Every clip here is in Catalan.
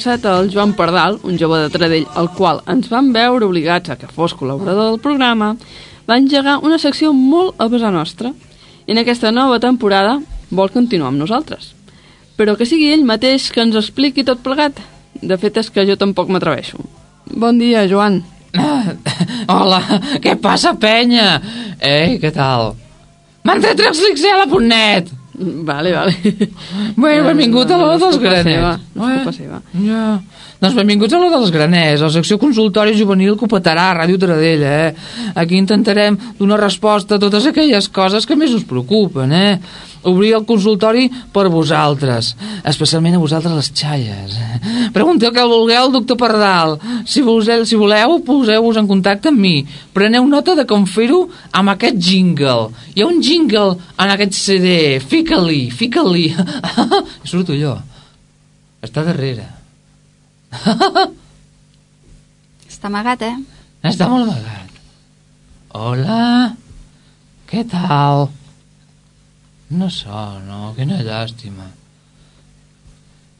passat el Joan Pardal, un jove de Tradell, al qual ens van veure obligats a que fos col·laborador del programa, va engegar una secció molt a pesar nostra. I en aquesta nova temporada vol continuar amb nosaltres. Però que sigui ell mateix que ens expliqui tot plegat. De fet, és que jo tampoc m'atreveixo. Bon dia, Joan. Hola, què passa, penya? Ei, què tal? M'han tret Rexlixela.net! Vale, vale. Bé, benvingut a l'hora dels seva, no és culpa seva. Ja. Doncs benvinguts a l'hora dels graners, la secció consultori juvenil que petarà a Ràdio Taradell, eh? Aquí intentarem donar resposta a totes aquelles coses que més us preocupen, eh? Obrir el consultori per vosaltres, especialment a vosaltres les xalles. Pregunteu que vulgueu al doctor Pardal. Si voleu, si voleu poseu-vos en contacte amb mi. Preneu nota de com fer-ho amb aquest jingle. Hi ha un jingle en aquest CD. Fica-li, fica-li. Surto jo. Està darrere. Està amagat, eh? Està molt amagat. Hola. Què tal? No sono, quina llàstima.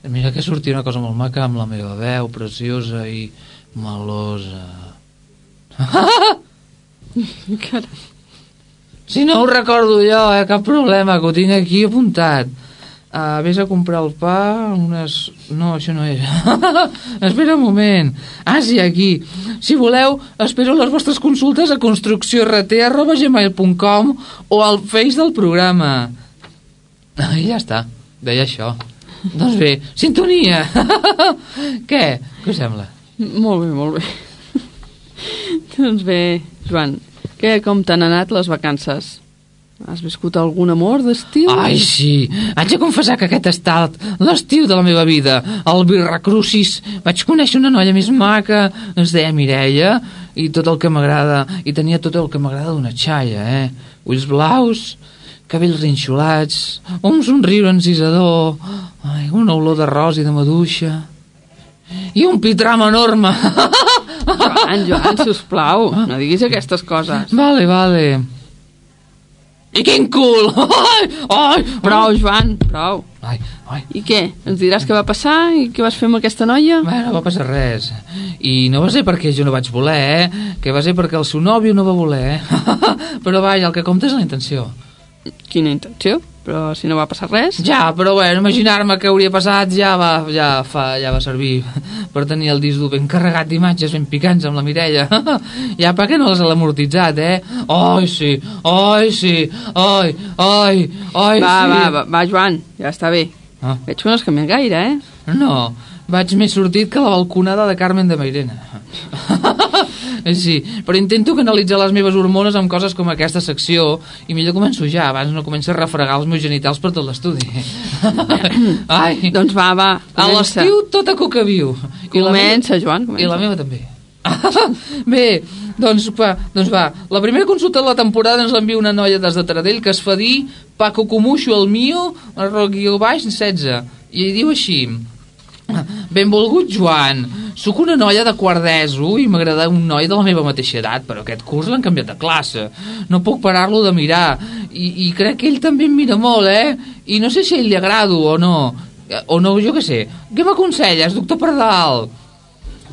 Mira que sortia una cosa molt maca amb la meva veu, preciosa i melosa. Carai. Si no ho recordo jo, eh, cap problema, que ho tinc aquí apuntat. Uh, vés a comprar el pa, unes... No, això no era. Espera un moment. Ah, sí, aquí. Si voleu, espero les vostres consultes a construcciórt.gmail.com o al face del programa. I ja està. Deia això. Doncs bé, sintonia. Què? Què us sembla? Molt bé, molt bé. doncs bé, Joan, què, com t'han anat les vacances? Has viscut algun amor d'estiu? Ai, sí. Haig de confessar que aquest ha estat l'estiu de la meva vida. Al Virracrucis vaig conèixer una noia més maca, es deia Mireia, i tot el que m'agrada, i tenia tot el que m'agrada d'una xaia, eh? Ulls blaus, cabells rinxolats, un somriure encisador, ai, una olor d'arròs i de maduixa, i un pitram enorme. Joan, Joan, sisplau, no diguis aquestes coses. vale, vale. I quin cul! Ai, ai, Prou, Joan, prou. Ai, ai. I què? Ens diràs què va passar i què vas fer amb aquesta noia? Bé, no va passar res. I no va ser perquè jo no vaig voler, eh? Que va ser perquè el seu nòvio no va voler, eh? Però vaja, el que compta és la intenció. Quina intenció? Però si no va passar res... Ja, però bueno, imaginar-me què hauria passat ja va, ja, fa, ja va servir per tenir el disc dur ben carregat d'imatges ben picants amb la Mireia. ja per què no les ha amortitzat, eh? Ai, sí, ai, sí, ai, ai, ai, va, sí. va, va, va, Joan, ja està bé. Ah. Veig que no has canviat gaire, eh? No, vaig més sortit que la balconada de Carmen de Mairena. sí, però intento canalitzar les meves hormones amb coses com aquesta secció i millor començo ja, abans no començo a refregar els meus genitals per tot l'estudi. Ai, Doncs va, va, a comença. l'estiu tota cuca viu. I la Comença, Joan, meva, comença. I la meva també. Bé, doncs va, doncs va. La primera consulta de la temporada ens l'envia una noia des de Taradell que es fa dir Paco Comuxo el mio, el guió baix 16. I diu així... Benvolgut Joan, sóc una noia de quart d'ESO i m'agrada un noi de la meva mateixa edat, però aquest curs l'han canviat de classe. No puc parar-lo de mirar i, i crec que ell també em mira molt, eh? I no sé si a ell li agrado o no. O no, jo què sé. Què m'aconselles, doctor Pardal?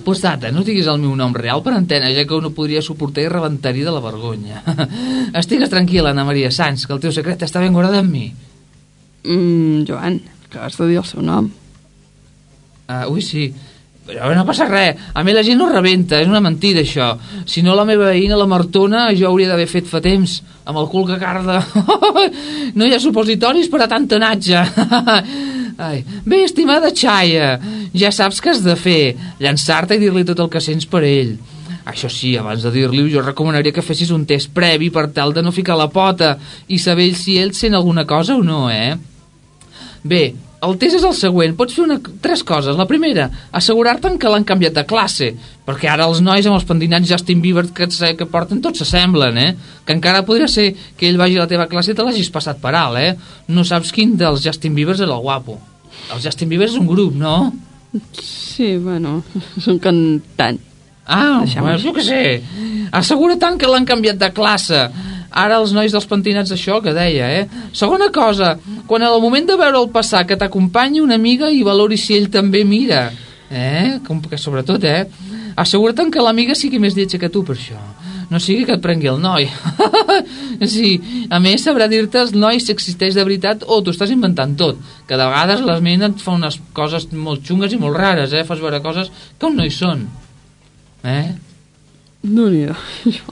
Posat, eh? no diguis el meu nom real per antena, ja que no podria suportar i rebentaria de la vergonya. Estigues tranquil·la, Anna Maria Sanz, que el teu secret està ben guardat amb mi. Mm, Joan, que has de dir el seu nom. Uh, ui, sí. No passa res. A mi la gent no rebenta, és una mentida, això. Si no, la meva veïna, la Martona, jo hauria d'haver fet fa temps, amb el cul que carda. no hi ha supositoris per a tant anatge. Ai. Bé, estimada Xaia, ja saps què has de fer, llançar-te i dir-li tot el que sents per ell. Això sí, abans de dir-li jo recomanaria que fessis un test previ per tal de no ficar la pota i saber si ell sent alguna cosa o no, eh? Bé, el test és el següent. Pots fer una, tres coses. La primera, assegurar-te'n que l'han canviat de classe, perquè ara els nois amb els pendinats Justin Bieber que, que porten tots s'assemblen, eh? Que encara podria ser que ell vagi a la teva classe i te l'hagis passat per alt, eh? No saps quin dels Justin Biebers era el guapo. El Justin Bieber és un grup, no? Sí, bueno, és un cantant. Ah, jo què sé. Assegura tant que l'han canviat de classe. Ara els nois dels pentinats això que deia, eh? Segona cosa, quan el moment de veure'l passar que t'acompanyi una amiga i valori si ell també mira. Eh? Com que sobretot, eh? Assegura-te'n que l'amiga sigui més lletja que tu per això. No sigui que et prengui el noi. sí, a més sabrà dir-te els nois si existeix de veritat o t'ho estàs inventant tot. Que de vegades les mines et fa unes coses molt xungues i molt rares, eh? Fas veure coses que no hi són. Eh? No n'hi ha.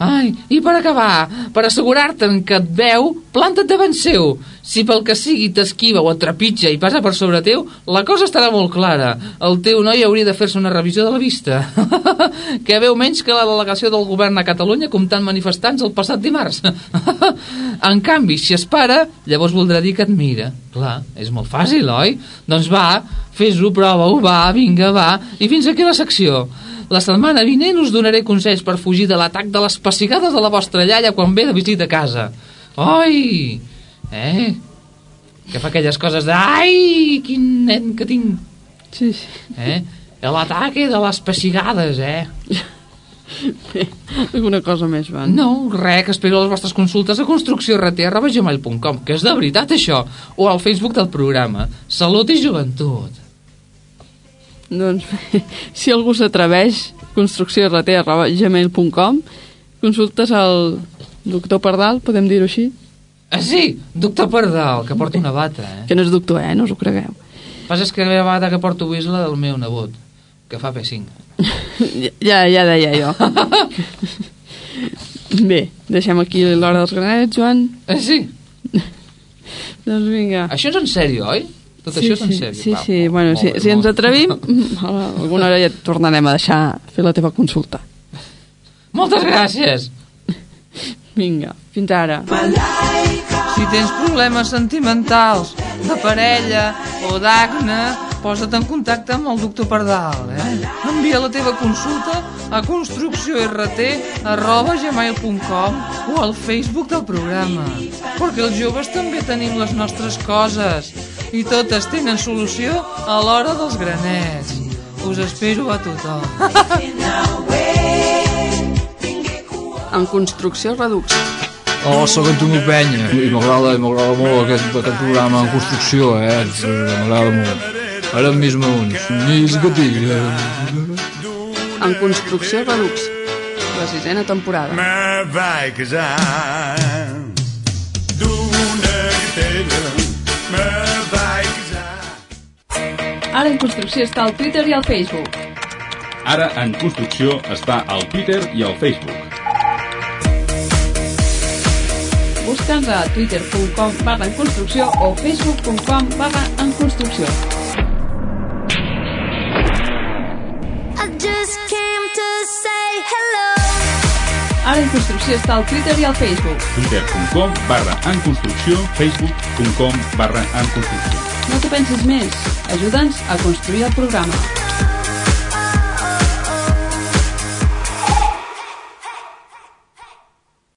Ai, i per acabar, per assegurar-te'n que et veu, planta't davant seu. Si pel que sigui t'esquiva o et trepitja i passa per sobre teu, la cosa estarà molt clara. El teu noi hauria de fer-se una revisió de la vista. que veu menys que la delegació del govern a Catalunya comptant manifestants el passat dimarts. en canvi, si es para, llavors voldrà dir que et mira. Clar, és molt fàcil, oi? Doncs va, fes-ho, prova-ho, va, vinga, va. I fins aquí la secció. La setmana vinent us donaré consells per fugir de l'atac de les pessigades de la vostra llaia quan ve de visita a casa. Oi! Eh? Que fa aquelles coses de... Ai, quin nen que tinc! Sí, sí. Eh? L'ataque de les pessigades, eh? Alguna cosa més, Joan? No, res, que espero les vostres consultes a construcciort.gmail.com, que és de veritat això, o al Facebook del programa. Salut i joventut. Doncs bé, si algú s'atreveix, construcciort.gmail.com consultes al doctor Pardal, podem dir-ho així? Ah, sí, doctor Pardal, que porta una bata, eh? Que no és doctor, eh? No us ho cregueu. Passa és que la bata que porto avui és la del meu nebot, que fa P5. Ja, ja deia jo. Bé, deixem aquí l'hora dels granets, Joan. Eh, sí? Doncs vinga. Això és en sèrio, oi? Tot sí, això és en sí, sèrio. Sí, Va, sí, bueno, molt si, bé, si ens atrevim, alguna hora ja et tornarem a deixar fer la teva consulta. Moltes gràcies! Vinga, fins ara. Si tens problemes sentimentals, de parella o d'acne, posa't en contacte amb el doctor Pardal, eh? Envia la teva consulta a construcciort arroba gmail.com o al Facebook del programa. Perquè els joves també tenim les nostres coses i totes tenen solució a l'hora dels granets. Us espero a tothom. En construcció Redux. Oh, sóc Antonio Penya i m'agrada m'agrada molt aquest, aquest programa en construcció, eh? M'agrada molt. Ara mesmo uns. Ni que tinc. En construcció Redux. La sisena temporada. Wijken zijn. Doen er tegen. Maar wijken zijn. Ara en construcció està al Twitter i al Facebook. Ara en construcció està al Twitter i al Facebook. Busca'ns a twitter.com barra en construcció o facebook.com barra en construcció. I just came to say hello. Ara en construcció està al Twitter i al Facebook. twitter.com barra en construcció, facebook.com barra en construcció. No t'ho pensis més. Ajuda'ns a construir el programa.